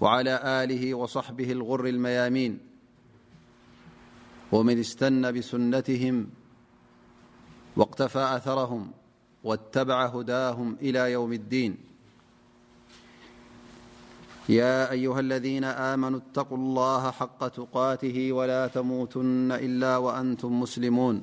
وعلى آله وصحبه الغر الميامين ومن اجتن بسنتهم واقتفى أثرهم واتبع هداهم إلى يوم الدين يا أيها الذين آمنوا اتقوا الله حق تقاته ولا تموتن إلا وأنتم مسلمون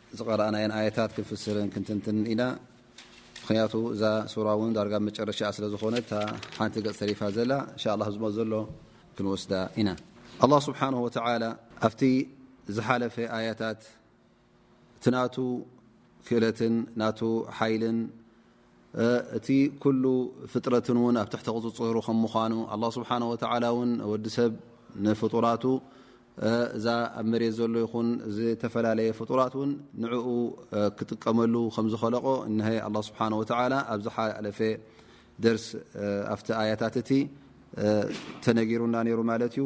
ዝቐራእናየን ኣያታት ክንፍስርን ክንትንትን ኢና ምክንያቱ እዛ ሱራ ውን ዳርጋ መጨረሻኣ ስለ ዝኾነ ሓንቲ ገፅ ተሪፋ ዘላ እንሻ ላ ዝመፅ ዘሎ ክንወስዳ ኢና ኣላ ስብሓን ወተላ ኣብቲ ዝሓለፈ ኣያታት እቲ ናቱ ክእለትን ናቱ ሓይልን እቲ ኩሉ ፍጥረትን እውን ኣብ ትሕቲ ቁፅፅሩ ከም ምኳኑ ኣላ ስብሓን ወተላ እውን ወዲ ሰብ ንፍጡራቱ እዛ ኣብ መሬት ዘሎ ይኹን ዝተፈላለየ ፍጡራት እውን ንዕኡ ክጥቀመሉ ከም ዝኸለቆ እሀ ኣላ ስብሓን ወተላ ኣብ ዝሓለፈ ደርስ ኣብቲ ኣያታት እቲ ተነጊሩና ነይሩ ማለት እዩ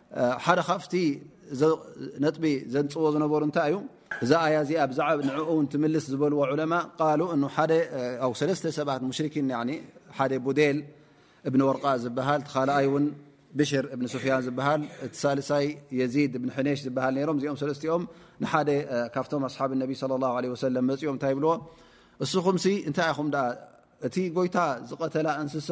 ሓደ ካብቲ ነጥቢ ዘንፅዎ ዝነበሩ እንታይ እዩ እዛ ኣያ እዚኣ ብዛ ንዕኡ ውን ትምልስ ዝበልዎ ዑለማ ቃሉ ሰለስተ ሰባት ሙሽርኪን ሓደ ቡዴል እብኒ ወርቃ ዝበሃል እቲ ካልኣይ ውን ብሽር እብኒ ሱፍያን ዝበሃል እቲ ሳልሳይ የዚድ እብኒ ሕኔሽ ዝበሃል ነይሮም እዚኦም ሰለስትኦም ንሓደ ካብቶም ኣስሓብ ነቢ ስለ ላ ለ ወሰለም መፅኦም እንታይ ይብልዎ እስኹምሲ እንታይ ኢኹም ደኣ እቲ ጎይታ ዝቐተላ እንስሳ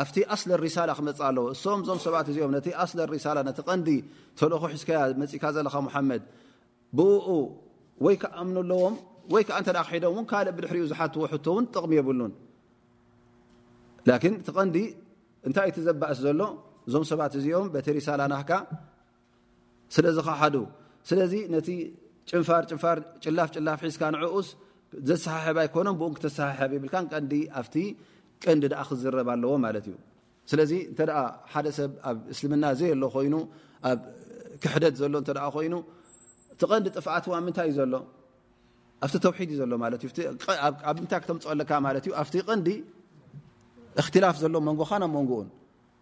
ኣብቲ ኣስለ ሪሳላ ክመጽእ ኣለዎ እሶም እዞም ሰባት እዚኦም ነቲ ኣስለ ሪሳላ ነቲ ቀንዲ ተልእኾ ሒዝካያ መጺእካ ዘለኻ ሙሓመድ ብኡ ወይ ክኣምኑ ኣለዎም ወይ ከዓ እንተ ክሒዶም እውን ካልእ ብድሕሪኡ ዝሓትዎ ሕቶ እውን ጥቕሚ የብሉን ላኪን እቲ ቀንዲ እንታይ እቲ ዘባእስ ዘሎ እዞም ሰባት እዚኦም በቲ ሪሳላ ናህካ ስለዝኸሓዱ ስለዚ ነቲ ጭንፋር ጭንፋር ጭላፍ ጭላፍ ሒዝካ ንዕኡስ ዘሰሓሕብ ኣይኮነን ብኡን ክተሰሓሕብ ይብልካ ቀንዲ ኣብቲ ቀንዲ ደኣ ክዝረብ ኣለዎ ማለት እዩ ስለዚ እንተ ሓደ ሰብ ኣብ እስልምና ዘየሎ ኮይኑ ኣብ ክሕደት ዘሎ እተ ኮይኑ እቲ ቀንዲ ጥፍኣት ዋ ምንታይ እዩ ዘሎ ኣብቲ ተውሒድ እዩ ዘሎ ማለት እዩኣብ ምንታይ ክተምፅኦ ኣለካ ማለት እዩ ኣብቲ ቀንዲ እክትላፍ ዘሎ መንጎኻን ኣብ መንጎኡን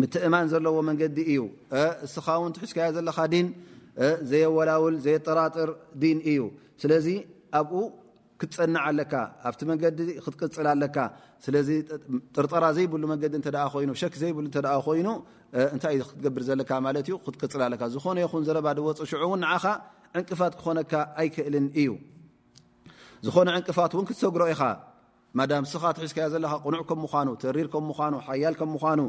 ምትእማን ዘለዎ መንገዲ እዩ እስኻ ውን ትሕዝካዮ ዘለኻ ዲን ዘየወላውል ዘየጠራጥር ዲን እዩ ስለዚ ኣብኡ ክትፀንዕ ኣለካ ኣብቲ መንገዲ ክትቅፅል ኣለካ ስለዚ ጥርጠራ ዘይብሉ መንገዲ እተ ኮይኑ ሸክ ዘይብሉ እተ ኮይኑ እንታይ እዩ ክትገብር ዘለካ ማለት እዩ ክትቅፅል ኣለካ ዝኾነ ይኹን ዘረባ ድወፅ ሽዑ እውን ንዓኻ ዕንቅፋት ክኾነካ ኣይክእልን እዩ ዝኾነ ዕንቅፋት እውን ክትሰግሮ ኢኻ ማዳም ስኻ ኣትሒዝካዮ ዘለኻ ቅኑዕ ከም ምዃኑ ተሪር ከም ምዃኑ ሓያል ከም ምዃኑ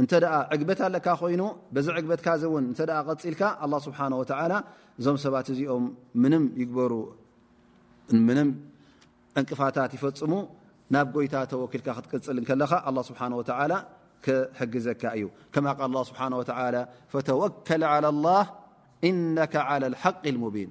እንተ ዕግበት ኣለካ ኮይኑ በዚ ዕግበትካ እዚ እውን እንተ ቀፂልካ ኣላ ስብሓን ወተዓላ እዞም ሰባት እዚኦም ምንም ይግበሩ ምንም ዕንቅፋታት ይፈፅሙ ናብ ጎይታ ተወኪልካ ክትቅፅል ከለኻ ኣላ ስብሓን ወተላ ክሕግዘካ እዩ ከማ ቃል ላ ስብሓን ወተላ ፈተወከል ዓላ ላ እነካ ዓላ ሓቂ ሙቢን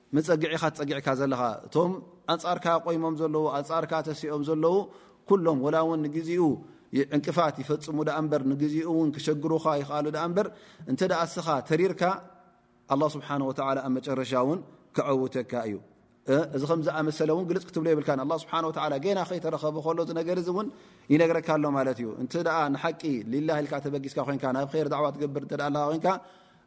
መጸግዒ ኢኻ ተጸጊዕካ ዘለኻ። እቶም ኣንጻርካ ቆይሞም ዘለዉ፣ ኣንጻርካ ተሲኦም ዘለዉ ኩሎም ወላ እውን ንግዜኡ ዕንቅፋት ይፈጽሙ ደኣ እምበር፣ ንግዜኡ እውን ክሸግሩኻ ይኽኣሉ ደኣ እምበር፣ እንተ ደኣ እስኻ ተሪርካ ኣላህ ስብሓነሁ ወተዓላ ኣብ መጨረሻ እውን ከዐውተካ እዩ። እዚ ከም ዝኣመሰለ እውን ግልጽ ክትብሎ የብልካን። ኣላህ ስብሓነሁ ወተዓላ ገና ከይተረኸበ ከሎ እዚ ነገር እዚ እውን ይነግረካ ኣሎ ማለት እዩ። እንተ ደኣ ንሓቂ ሊላህ ኢልካ ተበጊስካ ኮይንካ፣ ናብ ኸይር ዳዕዋ ትገብር እንተ ደኣ ኣለኻ ኮይንካ፣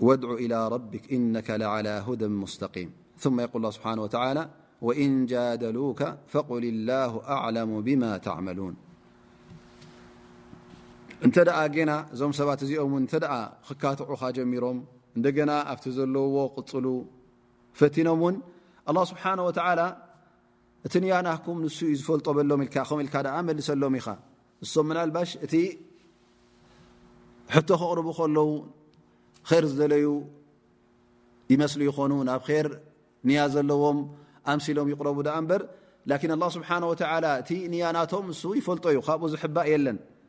وادعو إلى ربك إنك لعلى هدى مستقيم ثم يقول الله بحانه وتعالى وإن جادلوك فقل الله أعلم بما تعملون نت ن م ست م ت كطع جمرم ن فت ل قل فتنم ون الله سبحانه وتعالى እቲ ንያናኩም ንሱ እዩ ዝፈልጦ በሎም ኢልካ ከም ኢልካ ደኣ መልሰሎም ኢኻ እሶም ምናልባሽ እቲ ሕቶ ክቕርቡ ከለዉ ር ዝደለዩ ይመስሉ ይኾኑ ናብ ር ንያ ዘለዎም ኣምሲሎም ይቕረቡ ደኣ እምበር ላኪን ኣላ ስብሓን ወተላ እቲ ንያናቶም ንሱ ይፈልጦ እዩ ካብኡ ዝሕባእ የለን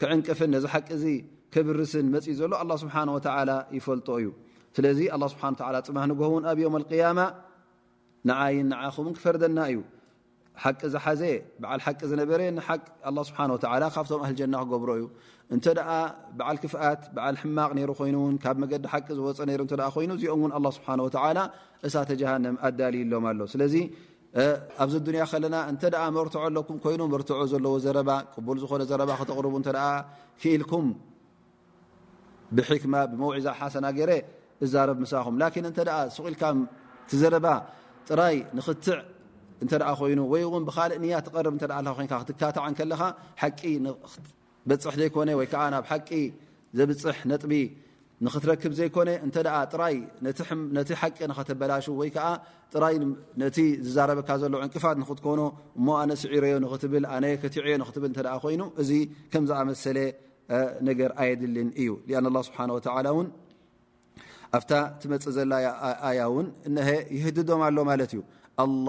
ክዕንቅፍን ነዚ ሓቂ እዚ ክብርስን መፅዩ ዘሎ ኣላ ስብሓን ወተዓላ ይፈልጦ እዩ ስለዚ ኣላ ስብሓን ወተዓላ ፅባህ ንግሆ እውን ኣብ ዮም ኣልቅያማ ንዓይን ንዓኹምን ክፈርደና እዩ ሓቂ ዝሓዘ በዓል ሓቂ ዝነበረ ንሓቂ ኣላ ስብሓን ወተዓላ ካብቶም ኣህልጀና ክገብሮ እዩ እንተ ደኣ በዓል ክፍኣት በዓል ሕማቕ ነይሩ ኮይኑ እውን ካብ መገዲ ሓቂ ዝወፀ ነይሩ እንተ ኮይኑ እዚኦም እውን ኣላ ስብሓን ወተዓላ እሳተ ጀሃንም ኣዳልዩሎም ኣሎ ስለዚ ኣብዚ ኣዱንያ ከለና እንተ መርትዖ ኣለኩም ኮይኑ መርትዖ ዘለዎ ዘረባ ቅቡል ዝኾነ ዘረባ ከተቕርቡ እተ ክኢልኩም ብሕክማ ብመውዒዛ ሓሰና ገይረ እዛረብ ምሳኹም ላኪን እንተ ስቂኢልካ ትዘረባ ጥራይ ንክትዕ እንተ ኮይኑ ወይ እውን ብካልእ ንያ ትቐርብ እተ ኮይንካ ክትካታዕ ከለኻ ሓቂ በጽሕ ዘይኮነ ወይ ከኣ ናብ ሓቂ ዘብጽሕ ነጥቢ ንክትረክብ ዘይኮነ እንተ ጥራይ ነቲ ሓቂ ንኸተበላሹ ወይ ከኣ ጥራይ ነቲ ዝዛረበካ ዘሎ ዕንቅፋት ንክትኮኖ እሞ ኣነ ስዒረዮ ንክትብል ኣነ ከቲዐዮ ንክትብል እተ ኮይኑ እዚ ከም ዝኣመሰለ ነገር ኣየድልን እዩ ኣን ላ ስብሓን ወተላ እውን ኣብታ ትመፅእ ዘላ ኣያ እውን እሀ ይህድዶም ኣሎ ማለት እዩ ኣላ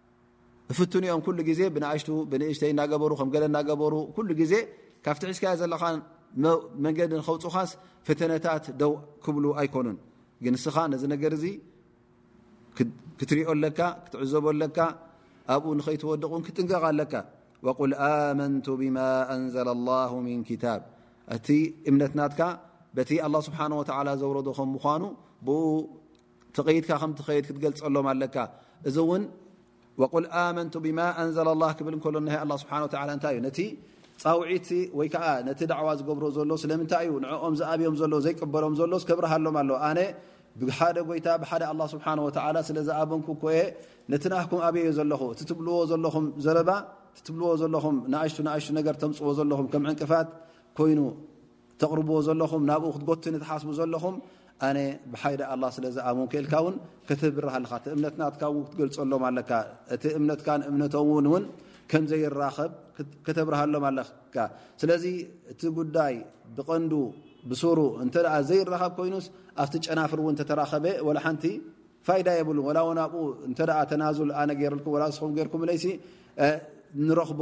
እፍትኑ እዮም ኩሉ ግዜ ብንእሽቱ ብንእሽተይ እናገበሩ ከም ገለ እናገበሩ ኩሉ ግዜ ካብቲ ሒዝካዮ ዘለኻ መንገዲ ንከውፁኻስ ፈተነታት ደው ክብሉ ኣይኮኑን ግን እስኻ ነዚ ነገር እዚ ክትሪኦ ኣለካ ክትዕዘቦ ኣለካ ኣብኡ ንኸይትወድቕ እውን ክጥንቀቕ ኣለካ ወቁል ኣመንቱ ብማ ኣንዘለ ላሁ ምን ክታብ እቲ እምነትናትካ በቲ ኣላ ስብሓን ወተዓላ ዘውረዶ ከም ምኳኑ ብኡ ትቕይድካ ከም ትኸይድ ክትገልጸሎም ኣለካ እዚ እውን ወቁል ኣመንቱ ብማ ኣንዘለ ላ ክብል ከሎ ና ኣላ ስብሓ ወላ እንታይ እዩ ነቲ ፃውዒት ወይ ከዓ ነቲ ዳዕዋ ዝገብሮ ዘሎ ስለምንታይ እዩ ንዕኦም ዝኣብዮም ዘሎ ዘይቅበሎም ዘሎ ስከብርሃሎም ኣሎ ኣነ ብሓደ ጎይታ ብሓደ ኣላ ስብሓ ወላ ስለ ዝኣበንኩ ኮየ ነቲ ናህኩም ኣብዮ ዘለኹ እቲ ትብልዎ ዘለኹም ዘረባ እቲ ትብልዎ ዘለኹም ንኣሽቱ ንኣሽቱ ነገር ተምፅዎ ዘለኹም ከም ዕንቅፋት ኮይኑ እተቕርብዎ ዘለኹም ናብኡ ክትጎትኒ ትሓስቡ ዘለኹም ኣነ ብሓይሊ ኣላ ስለ ዝኣመንኩ የልካ እውን ከተብርህ ኣለካ እቲ እምነትናትካ ውን ክትገልፀሎም ኣለካ እቲ እምነትካን እምነቶምውን እውን ከም ዘይራኸብ ከተብርሃሎም ኣለካ ስለዚ እቲ ጉዳይ ብቐንዱ ብሱሩ እንተ ዘይራኸብ ኮይኑስ ኣብቲ ጨናፍር እውን ተተራኸበ ወላ ሓንቲ ፋይዳ የብሉ ወላ ውን ኣብኡ እንተ ተናዙል ኣነ ገይርልኩም ወላ ስኹም ገይርኩምለይሲ ንረኽቦ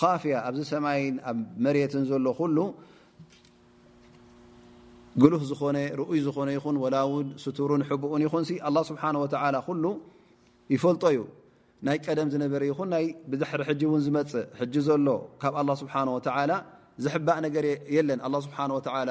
ኻፍያ ኣብዚ ሰማይን ኣብ መሬትን ዘሎ ኩሉ ግሉህ ዝኾነ ርኡይ ዝኾነ ይኹን ወላ ውን ስቱርን ሕቡኡን ይኹን ኣላ ስብሓን ወተላ ኩሉ ይፈልጦ እዩ ናይ ቀደም ዝነበረ ይኹን ናይ ብድሕሪ ሕጂ እውን ዝመፅእ ሕጂ ዘሎ ካብ ኣላ ስብሓን ወተላ ዝሕባእ ነገር የለን ኣላ ስብሓን ወተላ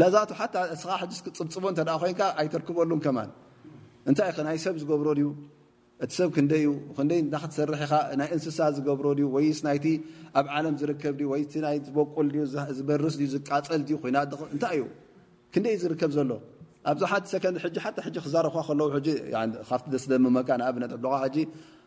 ነዛቱ ሓታ እስኻ ሕጂ ክትፅብፅቦ እንተ ኮይንካ ኣይተርክበሉን ከማን እንታይ ኸ ናይ ሰብ ዝገብሮ ድዩ እቲ ሰብ ክንደይ እዩ ክንደይ እንዳ ክትሰርሕ ኢኻ ናይ እንስሳ ዝገብሮ ድዩ ወይስ ናይቲ ኣብ ዓለም ዝርከብ ድዩ ወይ ናይ ዝበቁል ድዩ ዝበርስ ድዩ ዝቃፀል ድዩ ኮይና እንታይ እዩ ክንደይ እዩ ዝርከብ ዘሎ ኣብዚ ሓንቲ ሰከንድ ሕጂ ሓታ ሕጂ ክዛረብካ ከለዉ ሕጂ ካብቲ ደስደምመካ ንኣብነት ዕብልኻ ሕጂ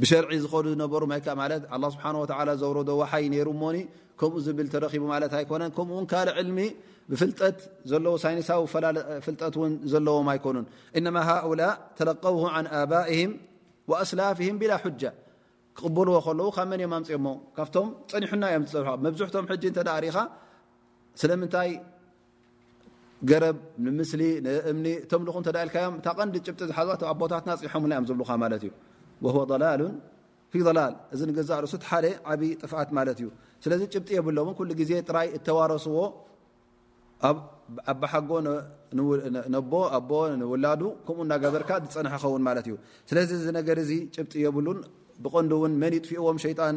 ብሸርዒ ዝኸዱ ዝነበሩ መካ ማለት ኣላ ስብሓን ወተላ ዘውረዶ ዋሓይ ነይሩ እሞኒ ከምኡ ዝብል ተረኪቡ ማለት ኣይኮነን ከምኡውን ካልእ ዕልሚ ብፍልጠት ዘለዎ ሳይንሳዊ ፍልጠት እውን ዘለዎም ኣይኮኑን እነማ ሃኡላ ተለቀውሁ ን ኣባእህም ወኣስላፍህም ቢላ ሑጃ ክቕበልዎ ከለዉ ካብ መን እዮም ኣምፅኦሞ ካብቶም ፀኒሑና እዮም ዝፀንሖ መብዝሕቶም ሕጂ እንተ ሪኻ ስለምንታይ ገረብ ንምስሊ ንእምኒ እተምልኹ እተ ኢልካዮም እታ ቀንዲ ጭብጢ ዝሓዝዋ ኣቦታትና ፅሖምልና እዮም ዝብልካ ማለት እዩ ወ ላሉ ፊ ላል እዚ ንገዛእ ርእሱት ሓደ ዓብዪ ጥፍኣት ማለት እዩ ስለዚ ጭብጢ የብሎምን ኩሉ ግዜ ጥራይ እተዋረስዎ ኣብ ኣባሓጎ ነቦ ኣቦ ንውላዱ ከምኡ እናገበርካ ዝፀንሐ ኸውን ማለት እዩ ስለዚ እዚ ነገር እዚ ጭብጢ የብሉን ብቐንዱ እውን መን ይጥፍእዎም ሸይጣን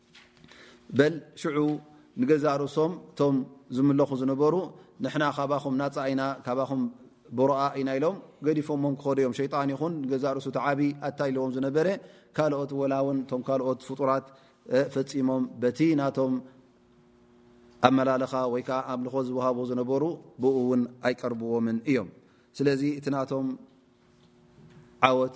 በል ሽዑ ንገዛእ ርእሶም እቶም ዝምለኹ ዝነበሩ ንሕና ካባኹም ናፃ ኢና ካባኹም ቦሮኣ ኢና ኢሎም ገዲፎሞም ክኸዱ እዮም ሸይጣን ይኹን ንገዛእ ርእሱ ተዓቢ ኣታ ኢለዎም ዝነበረ ካልኦት ወላ እውን እቶም ካልኦት ፍጡራት ፈፂሞም በቲ ናቶም ኣመላለኻ ወይ ከዓ ኣምልኾ ዝወሃቦ ዝነበሩ ብኡ እውን ኣይቀርብዎምን እዮም ስለዚ እቲ ናቶም ዓወት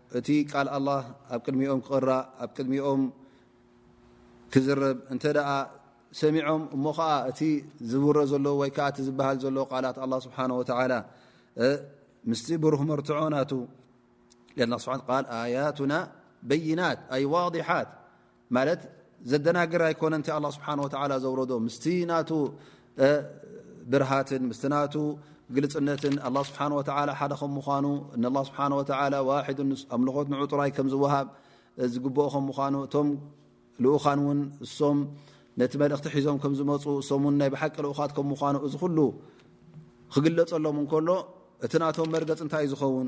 እቲ ቃል ኣላህ ኣብ ቅድሚኦም ክቕራእ ኣብ ቅድሚኦም ክዝረብ እንተ ደኣ ሰሚዖም እሞ ኸኣ እቲ ዝውረ ዘሎ ወይ ከኣ እቲ ዝበሃል ዘሎ ቃላት ኣላህ ስብሓነ ወተዓላ ምስቲ ብሩህ መርትዖ ናቱ ኣያቱና በይናት ኣይ ዋድሓት ማለት ዘደናግር ኣይኮነን እቲ ኣላ ስብሓን ወተላ ዘውረዶ ምስቲ ናቱ ብርሃትን ምስ ናቱ ግልፅነትን ኣላ ስብሓን ወተ ሓደ ከም ምኳኑ ንላ ስብሓን ወ ዋሕድ ኣምልኾት ንዑ ጥራይ ከም ዝወሃብ ዝግብኦ ከም ምኳኑ እቶም ልኡኻን እውን እሶም ነቲ መልእኽቲ ሒዞም ከም ዝመፁ እሶም ን ናይ ብሓቂ ልኡኻት ከም ምኳኑ እዚ ኩሉ ክግለፀሎም እንከሎ እቲ ናቶም መርገፅ እንታይ እዩ ዝኸውን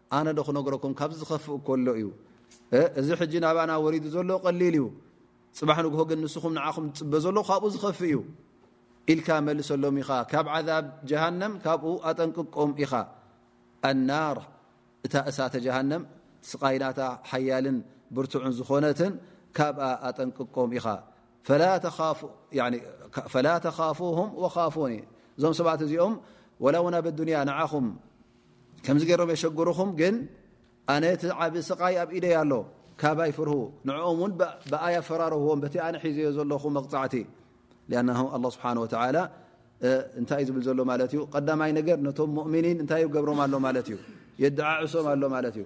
ኣነ ዶ ክነግረኩም ካብዚ ዝኸፍእ ኮሎ እዩ እዚ ሕጂ ናባና ወሪዱ ዘሎ ቀሊል እዩ ፅባሕ ንግሆ ግን ንስኹም ንዓኹም ዝፅበ ዘሎ ካብኡ ዝኸፍእ እዩ ኢልካ መልሰሎም ኢኻ ካብ ዓዛብ ጀሃንም ካብኡ ኣጠንቅቆም ኢኻ ኣናር እታ እሳተ ጀሃንም ስቃይናታ ሓያልን ብርቱዕን ዝኾነትን ካብኣ ኣጠንቅቆም ኢኻ ፈላ ተኻፉም ወካፉኒ እዞም ሰባት እዚኦም ወላ ውን ኣብ ኣዱንያ ንዓኹም ከምዚ ገሮም የሸግሩኹም ግን ኣነ እቲ ዓብ ስቃይ ኣብ ኢደይ ኣሎ ካባይ ፍርሁ ንኦም ውን ብኣይ ኣፈራርህዎም በቲ ኣነ ሒዘዮ ዘለኹ መቕፃዕቲ ኣና ኣላ ስብሓን ወተላ እንታይ እዩ ዝብል ዘሎ ማለት እዩ ቀዳማይ ነገር ነቶም ሙእምኒን እንታይ ገብሮም ኣሎ ማለት እዩ የድዓዕሶም ኣሎ ማለት እዩ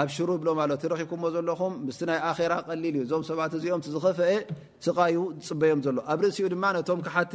ኣብ ሽሩ ብሎም ኣሎ ትረኪኩምዎ ዘለኹም ምስ ናይ ኣራ ቀሊል እዩ እዞም ሰባት እዚኦም ዝኸፈአ ስቃዩ ዝፅበዮም ዘሎ ኣብ ርእሲኡ ድማ ነቶም ክሓቲ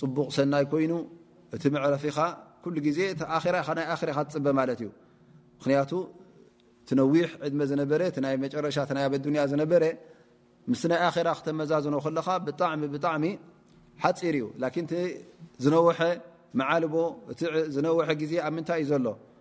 ፅቡቕ ሰናይ ኮይኑ እቲ መዕረፊኻ ኩሉ ግዜ እቲ ኣራ ኢኻ ናይ ኣራ ኢኻ ትፅበ ማለት እዩ ምክንያቱ እቲ ነዊሕ ዕድመ ዝነበረ እቲ ናይ መጨረሻ ናይ ኣበ ዱንያ ዝነበረ ምስ ናይ ኣራ ክተመዛዝኖ ከለኻ ብጣዕሚ ብጣዕሚ ሓፂር እዩ ላኪን እቲ ዝነውሐ መዓልቦ እቲ ዝነውሐ ግዜ ኣብ ምንታይ እዩ ዘሎ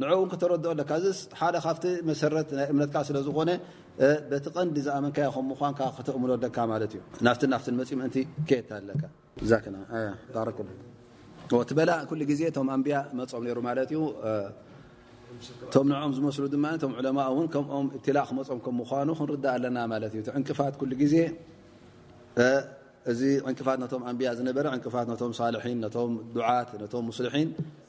ንዕኡ ውን ክተረድኦ ኣለካ እዚ ሓደ ካብቲ መሰረት ናይ እምነትካ ስለ ዝኾነ በቲ ቀንዲ ዝኣመንካዮ ከም ምኳንካ ክተእምኖ ኣለካ ማለት እዩ ናፍትን ናፍትን መፂ ምእንቲ ከየታ ኣለካ ዛክናባረክቲ በላ ኩሉ ግዜ እቶም ኣንብያ መፆም ነይሩ ማለት እዩ እቶም ንዕኦም ዝመስሉ ድማ እቶም ዕለማ እውን ከምኦም እብትላእ ክመፆም ከም ምኳኑ ክንርዳእ ኣለና ማለት እዩ እቲ ዕንቅፋት ኩሉ ግዜ እዚ ዕንቅፋት ነቶም ኣንብያ ዝነበረ ዕንቅፋት ነቶም ሳልሒን ነቶም ዱዓት ነቶም ሙስልሒን